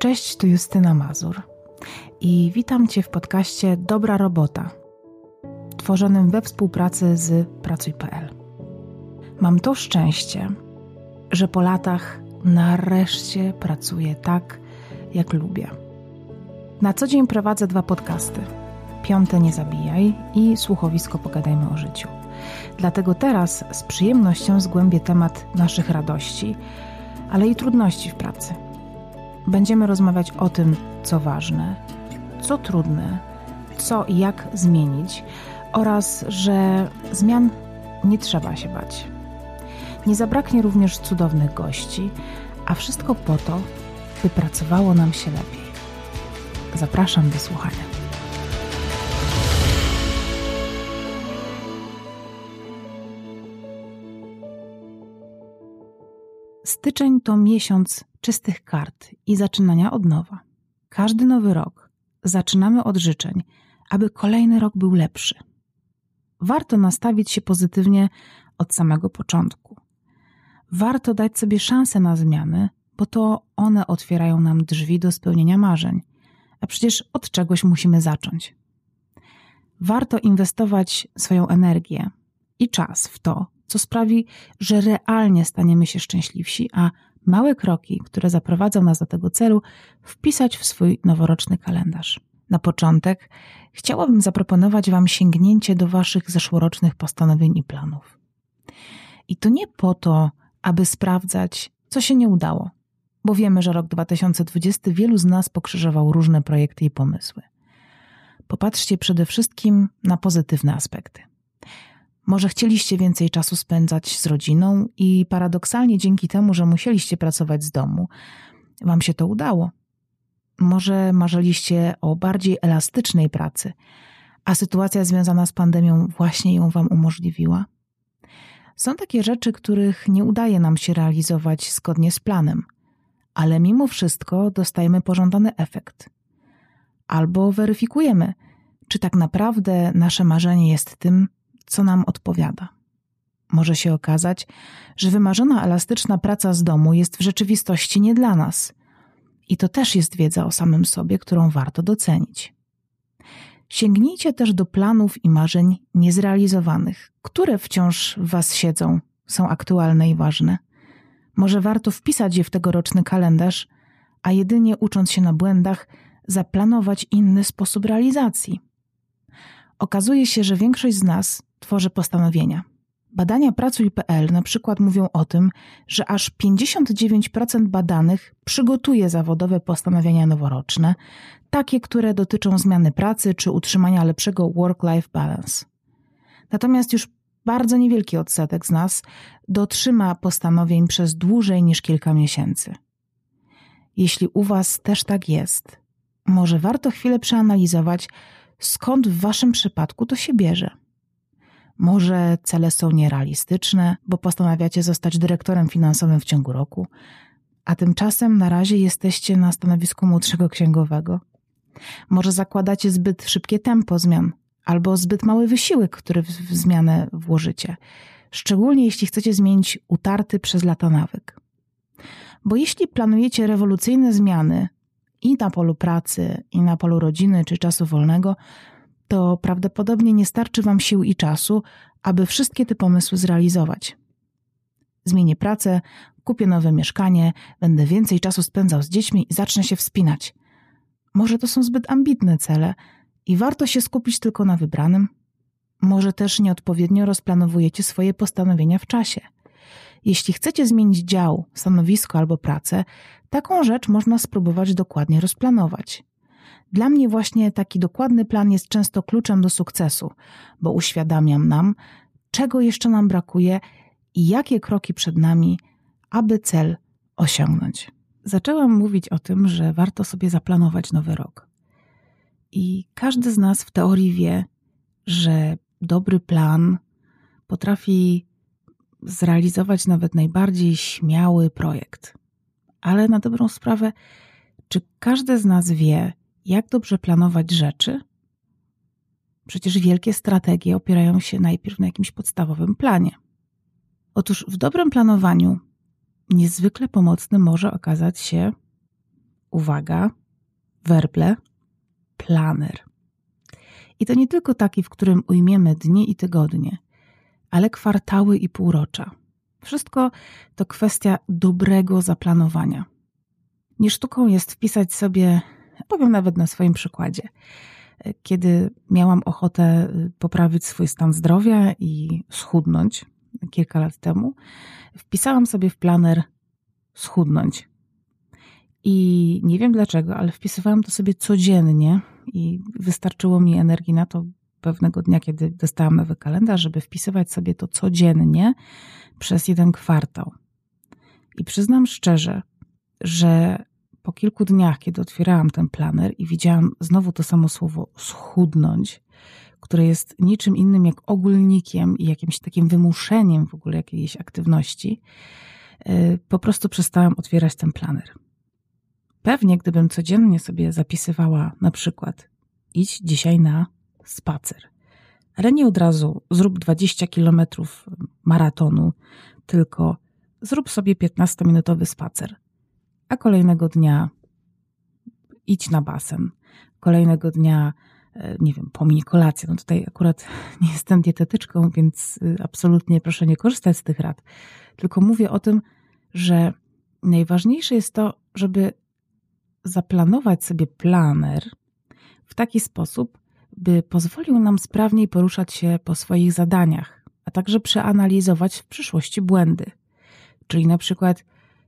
Cześć, tu Justyna Mazur i witam Cię w podcaście Dobra Robota, tworzonym we współpracy z Pracuj.pl. Mam to szczęście, że po latach nareszcie pracuję tak, jak lubię. Na co dzień prowadzę dwa podcasty. Piąte Nie Zabijaj i Słuchowisko Pogadajmy o Życiu. Dlatego teraz z przyjemnością zgłębię temat naszych radości, ale i trudności w pracy – Będziemy rozmawiać o tym, co ważne, co trudne, co i jak zmienić oraz, że zmian nie trzeba się bać. Nie zabraknie również cudownych gości, a wszystko po to, by pracowało nam się lepiej. Zapraszam do słuchania. Styczeń to miesiąc czystych kart i zaczynania od nowa. Każdy nowy rok zaczynamy od życzeń, aby kolejny rok był lepszy. Warto nastawić się pozytywnie od samego początku. Warto dać sobie szansę na zmiany, bo to one otwierają nam drzwi do spełnienia marzeń, a przecież od czegoś musimy zacząć. Warto inwestować swoją energię i czas w to, co sprawi, że realnie staniemy się szczęśliwsi, a małe kroki, które zaprowadzą nas do tego celu, wpisać w swój noworoczny kalendarz. Na początek chciałabym zaproponować Wam sięgnięcie do Waszych zeszłorocznych postanowień i planów. I to nie po to, aby sprawdzać, co się nie udało, bo wiemy, że rok 2020 wielu z nas pokrzyżował różne projekty i pomysły. Popatrzcie przede wszystkim na pozytywne aspekty. Może chcieliście więcej czasu spędzać z rodziną i paradoksalnie dzięki temu, że musieliście pracować z domu, wam się to udało. Może marzyliście o bardziej elastycznej pracy, a sytuacja związana z pandemią właśnie ją wam umożliwiła? Są takie rzeczy, których nie udaje nam się realizować zgodnie z planem, ale mimo wszystko dostajemy pożądany efekt. Albo weryfikujemy, czy tak naprawdę nasze marzenie jest tym, co nam odpowiada. Może się okazać, że wymarzona elastyczna praca z domu jest w rzeczywistości nie dla nas. I to też jest wiedza o samym sobie, którą warto docenić. Sięgnijcie też do planów i marzeń niezrealizowanych, które wciąż w Was siedzą, są aktualne i ważne. Może warto wpisać je w tegoroczny kalendarz, a jedynie ucząc się na błędach, zaplanować inny sposób realizacji. Okazuje się, że większość z nas tworzy postanowienia. Badania Pracuj.pl na przykład mówią o tym, że aż 59% badanych przygotuje zawodowe postanowienia noworoczne, takie, które dotyczą zmiany pracy czy utrzymania lepszego work-life balance. Natomiast już bardzo niewielki odsetek z nas dotrzyma postanowień przez dłużej niż kilka miesięcy. Jeśli u Was też tak jest, może warto chwilę przeanalizować, skąd w Waszym przypadku to się bierze. Może cele są nierealistyczne, bo postanawiacie zostać dyrektorem finansowym w ciągu roku, a tymczasem na razie jesteście na stanowisku młodszego księgowego. Może zakładacie zbyt szybkie tempo zmian, albo zbyt mały wysiłek, który w zmianę włożycie, szczególnie jeśli chcecie zmienić utarty przez lata nawyk. Bo jeśli planujecie rewolucyjne zmiany i na polu pracy, i na polu rodziny czy czasu wolnego, to prawdopodobnie nie starczy Wam sił i czasu, aby wszystkie te pomysły zrealizować. Zmienię pracę, kupię nowe mieszkanie, będę więcej czasu spędzał z dziećmi i zacznę się wspinać. Może to są zbyt ambitne cele i warto się skupić tylko na wybranym? Może też nieodpowiednio rozplanowujecie swoje postanowienia w czasie. Jeśli chcecie zmienić dział, stanowisko albo pracę, taką rzecz można spróbować dokładnie rozplanować. Dla mnie właśnie taki dokładny plan jest często kluczem do sukcesu, bo uświadamiam nam, czego jeszcze nam brakuje i jakie kroki przed nami, aby cel osiągnąć. Zaczęłam mówić o tym, że warto sobie zaplanować nowy rok. I każdy z nas w teorii wie, że dobry plan potrafi zrealizować nawet najbardziej śmiały projekt. Ale na dobrą sprawę, czy każdy z nas wie, jak dobrze planować rzeczy? Przecież wielkie strategie opierają się najpierw na jakimś podstawowym planie. Otóż w dobrym planowaniu niezwykle pomocny może okazać się uwaga, werble, planer. I to nie tylko taki, w którym ujmiemy dni i tygodnie, ale kwartały i półrocza. Wszystko to kwestia dobrego zaplanowania. Nie sztuką jest wpisać sobie, powiem nawet na swoim przykładzie, kiedy miałam ochotę poprawić swój stan zdrowia i schudnąć kilka lat temu, wpisałam sobie w planer schudnąć. I nie wiem dlaczego, ale wpisywałam to sobie codziennie i wystarczyło mi energii na to pewnego dnia, kiedy dostałam nowy kalendarz, żeby wpisywać sobie to codziennie przez jeden kwartał. I przyznam szczerze, że po kilku dniach, kiedy otwierałam ten planer i widziałam znowu to samo słowo schudnąć, które jest niczym innym jak ogólnikiem i jakimś takim wymuszeniem w ogóle jakiejś aktywności, y, po prostu przestałam otwierać ten planer. Pewnie, gdybym codziennie sobie zapisywała na przykład idź dzisiaj na spacer, ale nie od razu zrób 20 kilometrów maratonu, tylko zrób sobie 15-minutowy spacer, a kolejnego dnia idź na basen, kolejnego dnia e, nie wiem, pomiń kolację. No tutaj akurat nie jestem dietetyczką, więc y, absolutnie proszę nie korzystać z tych rad. Tylko mówię o tym, że najważniejsze jest to, żeby zaplanować sobie planer w taki sposób, by pozwolił nam sprawniej poruszać się po swoich zadaniach, a także przeanalizować w przyszłości błędy. Czyli na przykład,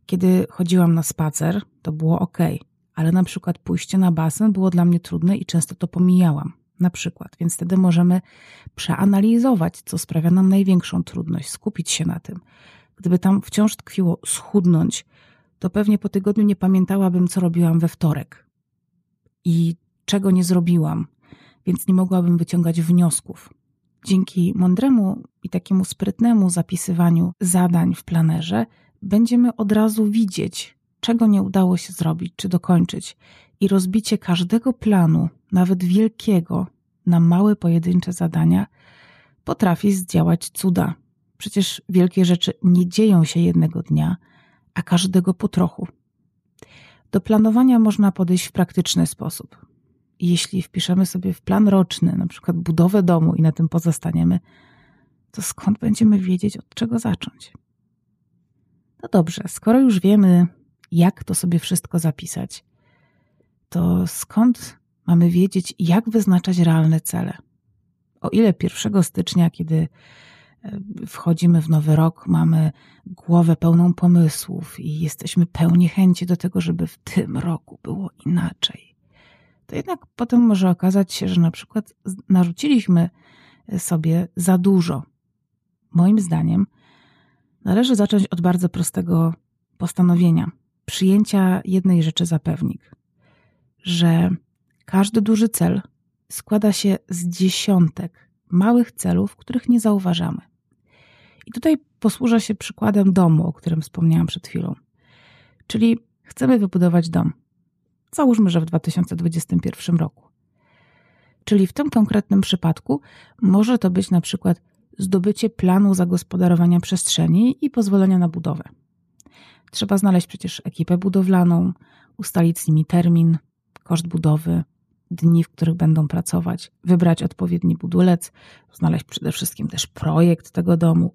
kiedy chodziłam na spacer, to było ok, ale na przykład pójście na basen było dla mnie trudne i często to pomijałam. Na przykład, więc wtedy możemy przeanalizować, co sprawia nam największą trudność, skupić się na tym. Gdyby tam wciąż tkwiło schudnąć, to pewnie po tygodniu nie pamiętałabym, co robiłam we wtorek i czego nie zrobiłam, więc nie mogłabym wyciągać wniosków. Dzięki mądremu i takiemu sprytnemu zapisywaniu zadań w planerze będziemy od razu widzieć, czego nie udało się zrobić czy dokończyć, i rozbicie każdego planu, nawet wielkiego, na małe pojedyncze zadania, potrafi zdziałać cuda. Przecież wielkie rzeczy nie dzieją się jednego dnia, a każdego po trochu. Do planowania można podejść w praktyczny sposób. Jeśli wpiszemy sobie w plan roczny, na przykład budowę domu i na tym pozostaniemy, to skąd będziemy wiedzieć, od czego zacząć? No dobrze, skoro już wiemy, jak to sobie wszystko zapisać, to skąd mamy wiedzieć, jak wyznaczać realne cele? O ile 1 stycznia, kiedy e, wchodzimy w nowy rok, mamy głowę pełną pomysłów i jesteśmy pełni chęci do tego, żeby w tym roku było inaczej, to jednak potem może okazać się, że na przykład narzuciliśmy sobie za dużo. Moim zdaniem należy zacząć od bardzo prostego postanowienia przyjęcia jednej rzeczy za pewnik, że każdy duży cel składa się z dziesiątek małych celów, których nie zauważamy. I tutaj posłużę się przykładem domu, o którym wspomniałam przed chwilą. Czyli chcemy wybudować dom. Załóżmy, że w 2021 roku. Czyli w tym konkretnym przypadku może to być na przykład zdobycie planu zagospodarowania przestrzeni i pozwolenia na budowę. Trzeba znaleźć przecież ekipę budowlaną, ustalić z nimi termin, koszt budowy, dni, w których będą pracować, wybrać odpowiedni budulec, znaleźć przede wszystkim też projekt tego domu,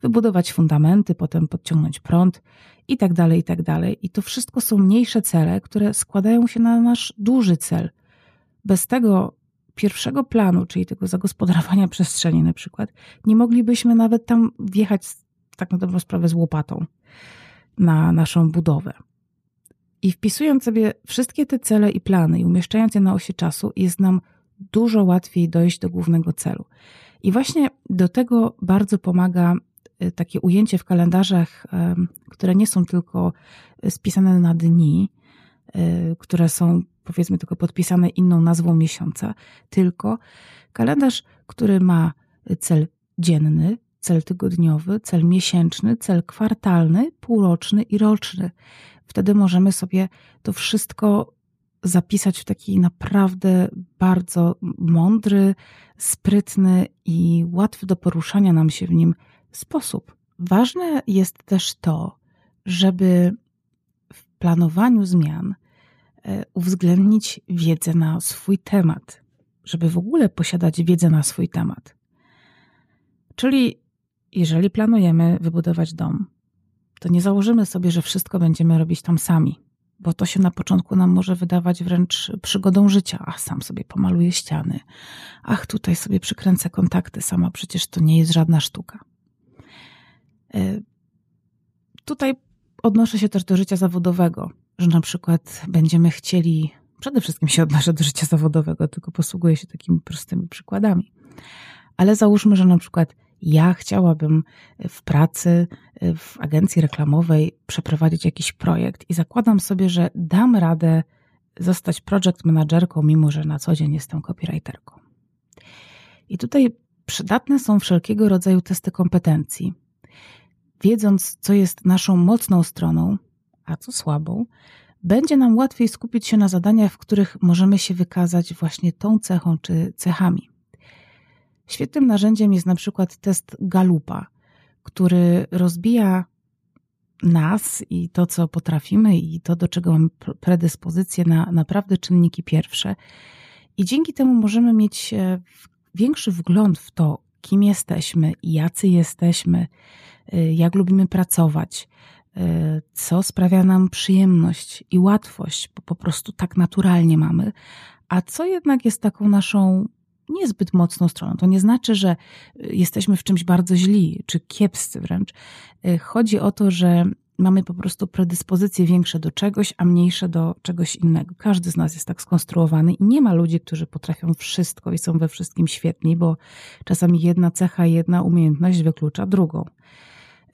wybudować fundamenty, potem podciągnąć prąd i tak dalej, i tak dalej. I to wszystko są mniejsze cele, które składają się na nasz duży cel. Bez tego pierwszego planu, czyli tego zagospodarowania przestrzeni na przykład, nie moglibyśmy nawet tam wjechać tak na dobrą sprawę z łopatą na naszą budowę. I wpisując sobie wszystkie te cele i plany i umieszczając je na osi czasu, jest nam dużo łatwiej dojść do głównego celu. I właśnie do tego bardzo pomaga y, takie ujęcie w kalendarzach, które nie są tylko spisane na dni, y, które są powiedzmy tylko podpisane inną nazwą miesiąca, tylko kalendarz, który ma cel dzienny, cel tygodniowy, cel miesięczny, cel kwartalny, półroczny i roczny. Wtedy możemy sobie to wszystko zapisać w taki naprawdę bardzo mądry, sprytny i łatwy do poruszania nam się w nim sposób. Ważne jest też to, żeby w planowaniu zmian uwzględnić wiedzę na swój temat, żeby w ogóle posiadać wiedzę na swój temat. Czyli jeżeli planujemy wybudować dom, to nie założymy sobie, że wszystko będziemy robić tam sami, bo to się na początku nam może wydawać wręcz przygodą życia. Ach, sam sobie pomaluję ściany, ach, tutaj sobie przykręcę kontakty sama, przecież to nie jest żadna sztuka. E, tutaj odnoszę się też do życia zawodowego, że na przykład będziemy chcieli, przede wszystkim się odnoszę do życia zawodowego, tylko posługuję się takimi prostymi przykładami. Ale załóżmy, że na przykład ja chciałabym w pracy, w agencji reklamowej przeprowadzić jakiś projekt i zakładam sobie, że dam radę zostać project managerką, mimo że na co dzień jestem copywriterką. I tutaj przydatne są wszelkiego rodzaju testy kompetencji. Wiedząc, co jest naszą mocną stroną, a co słabą, będzie nam łatwiej skupić się na zadaniach, w których możemy się wykazać właśnie tą cechą czy cechami. Świetnym narzędziem jest na przykład test Galupa, który rozbija nas i to, co potrafimy, i to, do czego mamy predyspozycję na naprawdę czynniki pierwsze. I dzięki temu możemy mieć e, większy wgląd w to, kim jesteśmy, jacy jesteśmy, e, jak lubimy pracować, co sprawia nam przyjemność i łatwość, bo po prostu tak naturalnie mamy, a co jednak jest taką naszą niezbyt mocną stroną. To nie znaczy, że y, jesteśmy w czymś bardzo źli, czy kiepscy wręcz. Y, chodzi o to, że mamy po prostu predyspozycje większe do czegoś, a mniejsze do czegoś innego. Każdy z nas jest tak skonstruowany i nie ma ludzi, którzy potrafią wszystko i są we wszystkim świetni, bo czasami jedna cecha, jedna umiejętność wyklucza drugą.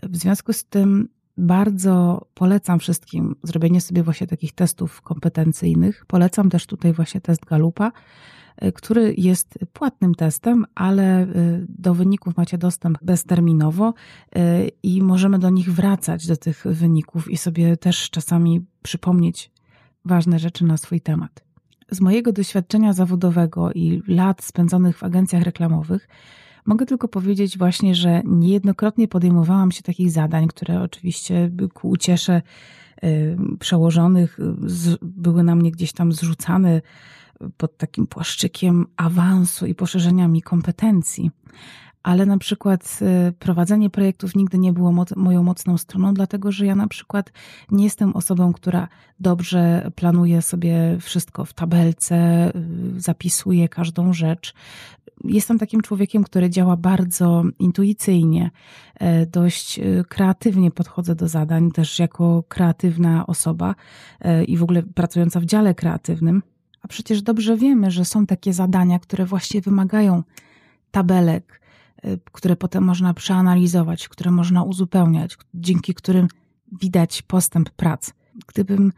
W związku z tym bardzo polecam wszystkim zrobienie sobie właśnie takich testów kompetencyjnych. Polecam też tutaj właśnie test Galupa, Y, który jest płatnym testem, ale y, do wyników macie dostęp bezterminowo y, i możemy do nich wracać, do tych wyników i sobie też czasami przypomnieć ważne rzeczy na swój temat. Z mojego doświadczenia zawodowego i lat spędzonych w agencjach reklamowych, Mogę tylko powiedzieć właśnie, że niejednokrotnie podejmowałam się takich zadań, które oczywiście ku uciesze przełożonych były na mnie gdzieś tam zrzucane pod takim płaszczykiem awansu i poszerzenia mi kompetencji. Ale na przykład y, prowadzenie projektów nigdy nie było moją mocną stroną, dlatego że ja na przykład nie jestem osobą, która dobrze planuje sobie wszystko w tabelce, y, zapisuje każdą rzecz. Jestem takim człowiekiem, który działa bardzo intuicyjnie, e, dość y, kreatywnie podchodzę do zadań, też jako kreatywna osoba e, i w ogóle pracująca w dziale kreatywnym. A przecież dobrze wiemy, że są takie zadania, które właśnie wymagają tabelek, które potem można przeanalizować, które można uzupełniać, dzięki którym widać postęp prac. Gdybym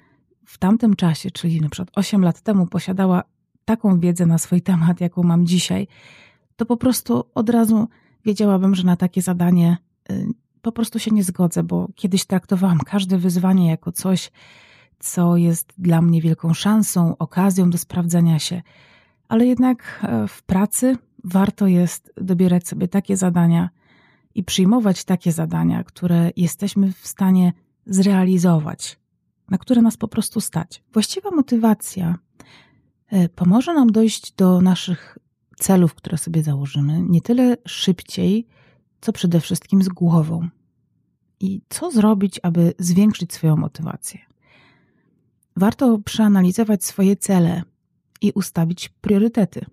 w tamtym czasie, czyli na przykład 8 lat temu, posiadała taką wiedzę na swój temat, jaką mam dzisiaj, to po prostu od razu wiedziałabym, że na takie zadanie y, po prostu się nie zgodzę, bo kiedyś traktowałam każde wyzwanie jako coś, co jest dla mnie wielką szansą, okazją do sprawdzenia się, ale jednak e, w pracy warto jest dobierać sobie takie zadania i przyjmować takie zadania, które jesteśmy w stanie zrealizować, na które nas po prostu stać. Właściwa motywacja pomoże nam dojść do naszych celów, które sobie założymy, nie tyle szybciej, co przede wszystkim z głową. I co zrobić, aby zwiększyć swoją motywację? warto przeanalizować swoje cele i ustawić priorytety.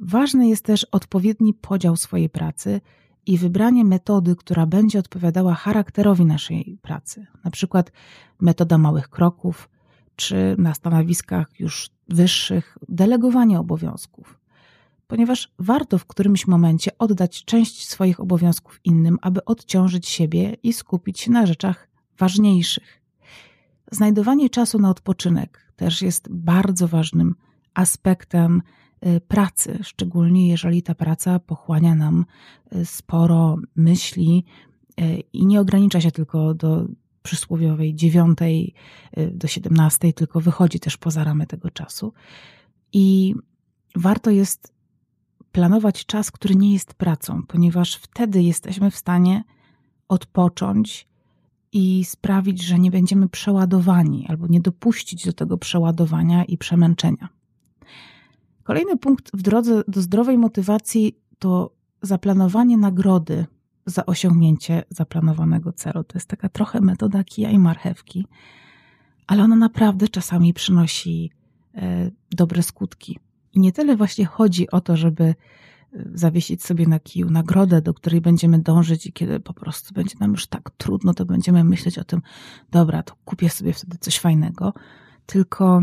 Ważny jest też odpowiedni podział swojej pracy i wybranie metody, która będzie odpowiadała charakterowi naszej pracy. Na przykład metoda małych kroków, czy na stanowiskach już wyższych delegowanie obowiązków. Ponieważ warto w którymś momencie oddać część swoich obowiązków innym, aby odciążyć siebie i skupić się na rzeczach ważniejszych. Znajdowanie czasu na odpoczynek też jest bardzo ważnym aspektem y, pracy, szczególnie jeżeli ta praca pochłania nam y, sporo myśli y, i nie ogranicza się tylko do przysłowiowej dziewiątej do siedemnastej, tylko wychodzi też poza ramy tego czasu. I warto jest planować czas, który nie jest pracą, ponieważ wtedy jesteśmy w stanie odpocząć i sprawić, że nie będziemy przeładowani albo nie dopuścić do tego przeładowania i przemęczenia. Kolejny punkt w drodze do zdrowej motywacji to zaplanowanie nagrody za osiągnięcie zaplanowanego celu. To jest taka trochę metoda kija i marchewki, ale ona naprawdę czasami przynosi e, dobre skutki. I nie tyle właśnie chodzi o to, żeby e, zawiesić sobie na kiju nagrodę, do której będziemy dążyć i kiedy po prostu będzie nam już tak trudno, to będziemy myśleć o tym, dobra, to kupię sobie wtedy coś fajnego, tylko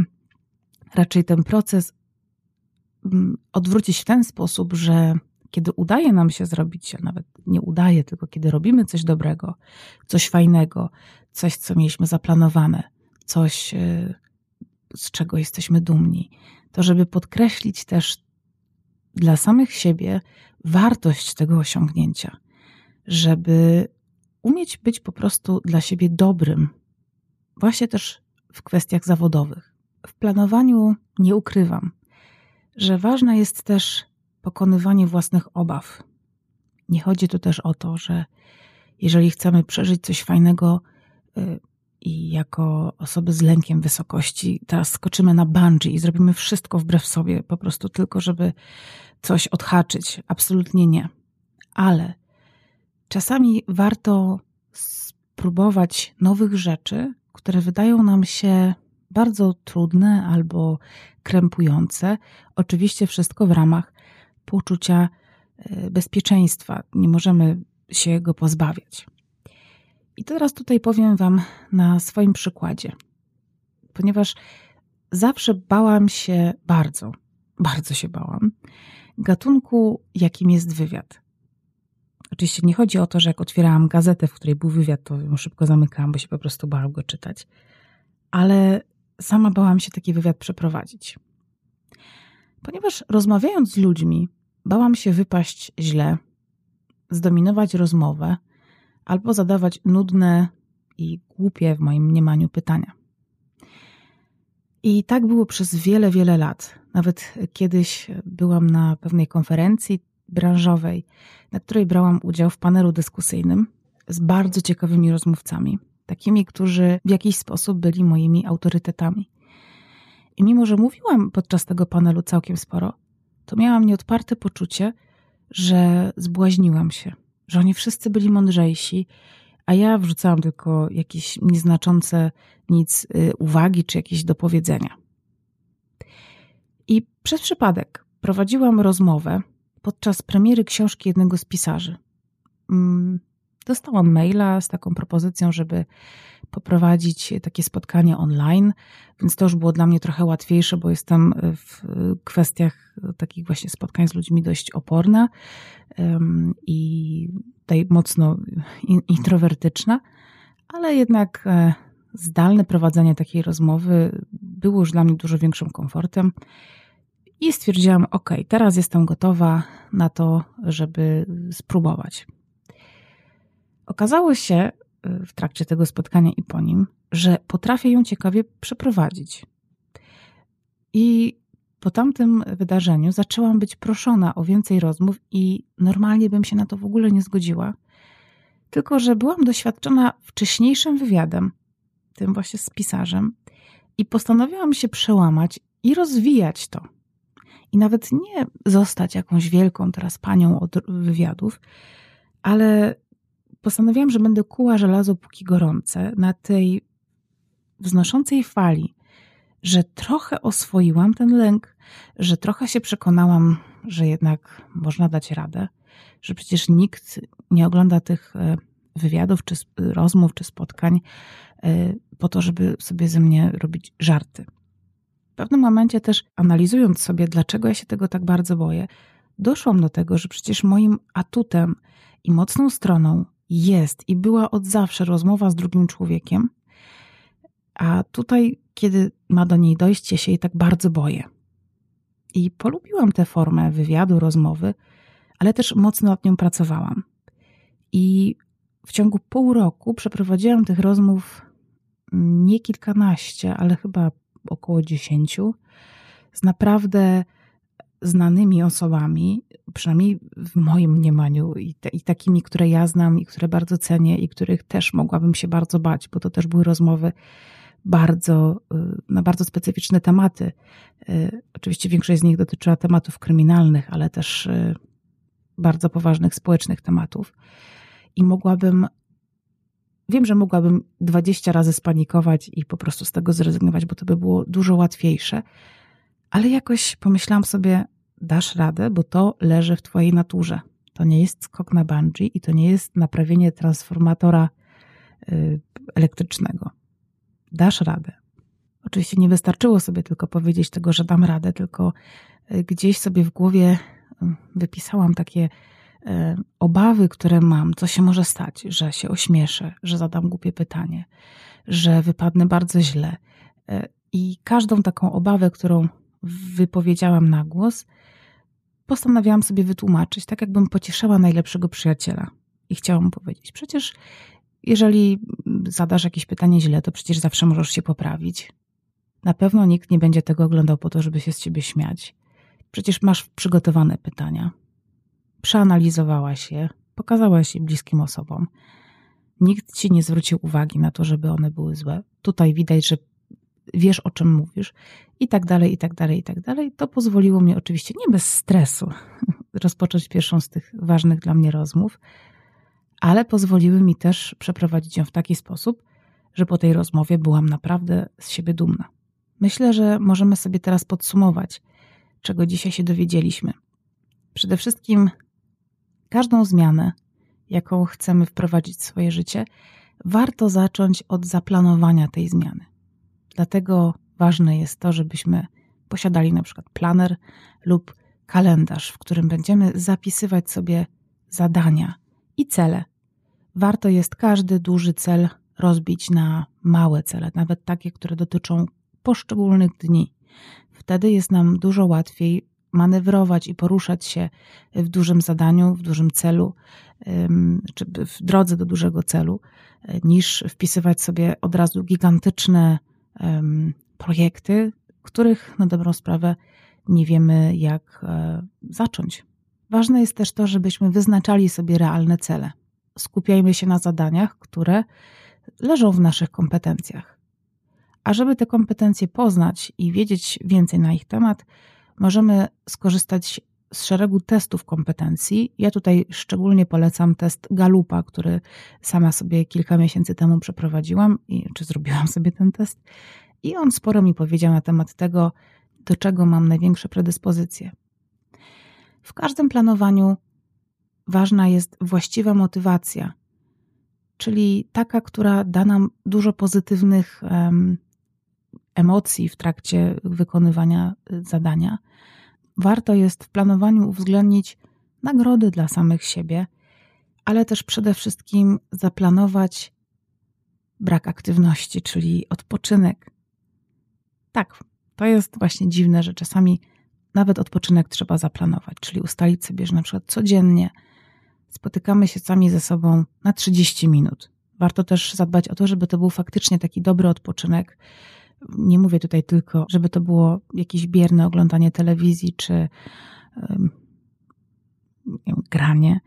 raczej ten proces mm, odwrócić w ten sposób, że kiedy udaje nam się zrobić, a nawet nie udaje, tylko kiedy robimy coś dobrego, coś fajnego, coś, co mieliśmy zaplanowane, coś, e, z czego jesteśmy dumni, to żeby podkreślić też dla samych siebie wartość tego osiągnięcia, żeby umieć być po prostu dla siebie dobrym, właśnie też w kwestiach zawodowych. W planowaniu nie ukrywam, że ważna jest też pokonywanie własnych obaw. Nie chodzi tu też o to, że jeżeli chcemy przeżyć coś fajnego y, i jako osoby z lękiem wysokości, teraz skoczymy na bungee i zrobimy wszystko wbrew sobie, po prostu tylko, żeby coś odhaczyć. Absolutnie nie. Ale czasami warto spróbować nowych rzeczy, które wydają nam się bardzo trudne albo krępujące. Oczywiście wszystko w ramach poczucia e, bezpieczeństwa. Nie możemy się go pozbawiać. I teraz tutaj powiem Wam na swoim przykładzie, ponieważ zawsze bałam się bardzo, bardzo się bałam gatunku, jakim jest wywiad. Oczywiście nie chodzi o to, że jak otwierałam gazetę, w której był wywiad, to ją szybko zamykałam, bo się po prostu bałam go czytać. Ale sama bałam się taki wywiad przeprowadzić. Ponieważ rozmawiając z ludźmi, Bałam się wypaść źle, zdominować rozmowę albo zadawać nudne i głupie w moim mniemaniu pytania. I tak było przez wiele, wiele lat. Nawet kiedyś byłam na pewnej konferencji branżowej, na której brałam udział w panelu dyskusyjnym z bardzo ciekawymi rozmówcami, takimi, którzy w jakiś sposób byli moimi autorytetami. I mimo, że mówiłam podczas tego panelu całkiem sporo, to miałam nieodparte poczucie, że zbłaźniłam się, że oni wszyscy byli mądrzejsi, a ja wrzucałam tylko jakieś nieznaczące nic y, uwagi czy jakieś dopowiedzenia. I przez przypadek prowadziłam rozmowę podczas premiery książki jednego z pisarzy. Mm, dostałam maila z taką propozycją, żeby poprowadzić takie spotkanie online, więc to już było dla mnie trochę łatwiejsze, bo jestem w kwestiach takich właśnie spotkań z ludźmi dość oporna i tutaj mocno introwertyczna, ale jednak e, zdalne prowadzenie takiej rozmowy było już dla mnie dużo większym komfortem. I stwierdziłam, ok, teraz jestem gotowa na to, żeby spróbować. Okazało się y, w trakcie tego spotkania i po nim, że potrafię ją ciekawie przeprowadzić. I po tamtym wydarzeniu zaczęłam być proszona o więcej rozmów i normalnie bym się na to w ogóle nie zgodziła. Tylko, że byłam doświadczona wcześniejszym wywiadem, tym właśnie z pisarzem, i postanowiłam się przełamać i rozwijać to. I nawet nie zostać jakąś wielką teraz panią od wywiadów, ale postanowiłam, że będę kuła żelazo póki gorące na tej wznoszącej fali, że trochę oswoiłam ten lęk, że trochę się przekonałam, że jednak można dać radę, że przecież nikt nie ogląda tych e, wywiadów, czy rozmów, czy spotkań e, po to, żeby sobie ze mnie robić żarty. W pewnym momencie też analizując sobie, dlaczego ja się tego tak bardzo boję, doszłam do tego, że przecież moim atutem i mocną stroną jest i była od zawsze rozmowa z drugim człowiekiem, a tutaj, kiedy ma do niej dojść, ja się jej tak bardzo boję. I polubiłam tę formę wywiadu, rozmowy, ale też mocno nad nią pracowałam. I w ciągu pół roku przeprowadziłam tych rozmów nie kilkanaście, ale chyba około dziesięciu, z naprawdę znanymi osobami, przynajmniej w moim mniemaniu, i, te, i, takimi, które ja znam i które bardzo cenię i których też mogłabym się bardzo bać, bo to też były rozmowy bardzo, y, na bardzo specyficzne tematy. Y, oczywiście większość z nich dotyczyła tematów kryminalnych, ale też y, bardzo poważnych społecznych tematów. I mogłabym, wiem, że mogłabym 20 razy spanikować i po prostu z tego zrezygnować, bo to by było dużo łatwiejsze. Ale jakoś pomyślałam sobie, dasz radę, bo to leży w Twojej naturze. To nie jest skok na bungee i to nie jest naprawienie transformatora elektrycznego dasz radę. Oczywiście nie wystarczyło sobie tylko powiedzieć tego, że dam radę, tylko e, gdzieś sobie w głowie wypisałam takie e, obawy, które mam, co się może stać, że się ośmieszę, że zadam głupie pytanie, że wypadnę bardzo źle. E, I każdą taką obawę, którą wypowiedziałam na głos, postanawiałam sobie wytłumaczyć, tak jakbym pocieszała najlepszego przyjaciela. I chciałam powiedzieć: Przecież jeżeli zadasz jakieś pytanie źle, to przecież zawsze możesz się poprawić. Na pewno nikt nie będzie tego oglądał po to, żeby się z ciebie śmiać. Przecież masz przygotowane pytania. Przeanalizowałaś je, pokazałaś je bliskim osobom. Nikt ci nie zwrócił uwagi na to, żeby one były złe. Tutaj widać, że wiesz, o czym mówisz, i tak dalej, i tak dalej, i tak dalej. To pozwoliło mi oczywiście nie bez stresu rozpocząć pierwszą z tych ważnych dla mnie rozmów, ale pozwoliły mi też przeprowadzić ją w taki sposób, że po tej rozmowie byłam naprawdę z siebie dumna. Myślę, że możemy sobie teraz podsumować, czego dzisiaj się dowiedzieliśmy. Przede wszystkim każdą zmianę, jaką chcemy wprowadzić w swoje życie, warto zacząć od zaplanowania tej zmiany. Dlatego ważne jest to, żebyśmy posiadali na przykład planer lub kalendarz, w którym będziemy zapisywać sobie zadania, i cele. Warto jest każdy duży cel rozbić na małe cele, nawet takie, które dotyczą poszczególnych dni. Wtedy jest nam dużo łatwiej manewrować i poruszać się w dużym zadaniu, w dużym celu, czy w drodze do dużego celu, niż wpisywać sobie od razu gigantyczne projekty, których na dobrą sprawę nie wiemy, jak e, zacząć. Ważne jest też to, żebyśmy wyznaczali sobie realne cele. Skupiajmy się na zadaniach, które leżą w naszych kompetencjach. A żeby te kompetencje poznać i wiedzieć więcej na ich temat, możemy skorzystać z szeregu testów kompetencji. Ja tutaj szczególnie polecam test Galupa, który sama sobie kilka miesięcy temu przeprowadziłam, i, czy zrobiłam sobie ten test, i on sporo mi powiedział na temat tego, do czego mam największe predyspozycje. W każdym planowaniu ważna jest właściwa motywacja, czyli taka, która da nam dużo pozytywnych emocji w trakcie wykonywania y, zadania. Warto jest w planowaniu uwzględnić nagrody dla samych siebie, ale też przede wszystkim zaplanować brak aktywności, czyli odpoczynek. Tak, to jest właśnie dziwne, że czasami nawet odpoczynek trzeba zaplanować, czyli ustalić sobie, że na przykład codziennie spotykamy się sami ze sobą na 30 minut. Warto też zadbać o to, żeby to był faktycznie taki dobry odpoczynek. Nie mówię tutaj tylko, żeby to było jakieś bierne oglądanie telewizji czy wiem, granie,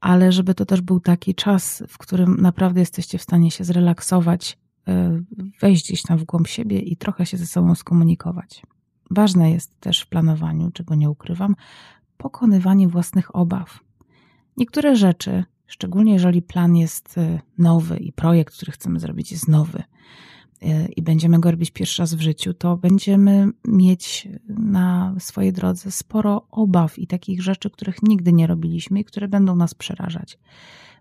ale żeby to też był taki czas, w którym naprawdę jesteście w stanie się zrelaksować, e, wejść gdzieś tam w głąb siebie i trochę się ze sobą skomunikować. Ważne jest też w planowaniu, czego nie ukrywam, pokonywanie własnych obaw. Niektóre rzeczy, szczególnie jeżeli plan jest y, nowy i projekt, który chcemy zrobić, jest nowy y, i będziemy go robić pierwszy raz w życiu, to będziemy mieć na swojej drodze sporo obaw i takich rzeczy, których nigdy nie robiliśmy i które będą nas przerażać.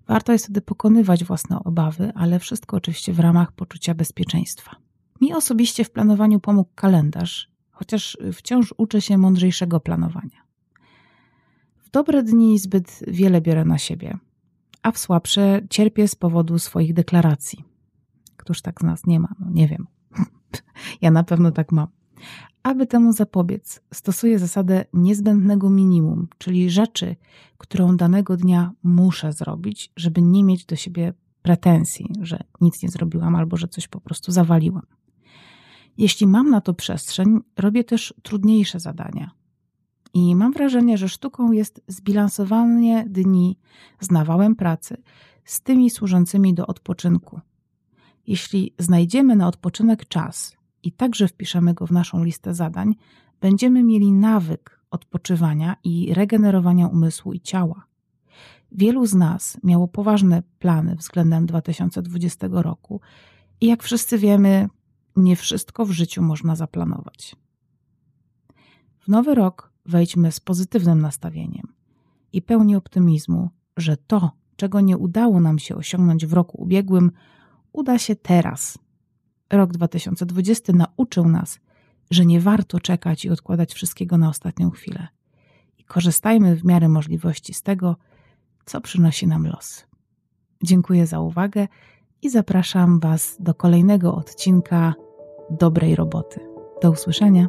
Warto jest wtedy pokonywać własne obawy, ale wszystko oczywiście w ramach poczucia bezpieczeństwa. Mi osobiście w planowaniu pomógł kalendarz chociaż wciąż uczę się mądrzejszego planowania. W dobre dni zbyt wiele biorę na siebie, a w słabsze cierpię z powodu swoich deklaracji. Któż tak z nas nie ma? No nie wiem. ja na pewno tak mam. Aby temu zapobiec, stosuję zasadę niezbędnego minimum, czyli rzeczy, którą danego dnia muszę zrobić, żeby nie mieć do siebie pretensji, że nic nie zrobiłam albo że coś po prostu zawaliłam. Jeśli mam na to przestrzeń, robię też trudniejsze zadania. I mam wrażenie, że sztuką jest zbilansowanie dni z nawałem pracy z tymi służącymi do odpoczynku. Jeśli znajdziemy na odpoczynek czas i także wpiszemy go w naszą listę zadań, będziemy mieli nawyk odpoczywania i regenerowania umysłu i ciała. Wielu z nas miało poważne plany względem 2020 roku i jak wszyscy wiemy, nie wszystko w życiu można zaplanować. W nowy rok wejdźmy z pozytywnym nastawieniem i pełni optymizmu, że to, czego nie udało nam się osiągnąć w roku ubiegłym, uda się teraz. Rok 2020 nauczył nas, że nie warto czekać i odkładać wszystkiego na ostatnią chwilę. I korzystajmy w miarę możliwości z tego, co przynosi nam los. Dziękuję za uwagę i zapraszam Was do kolejnego odcinka dobrej roboty. Do usłyszenia.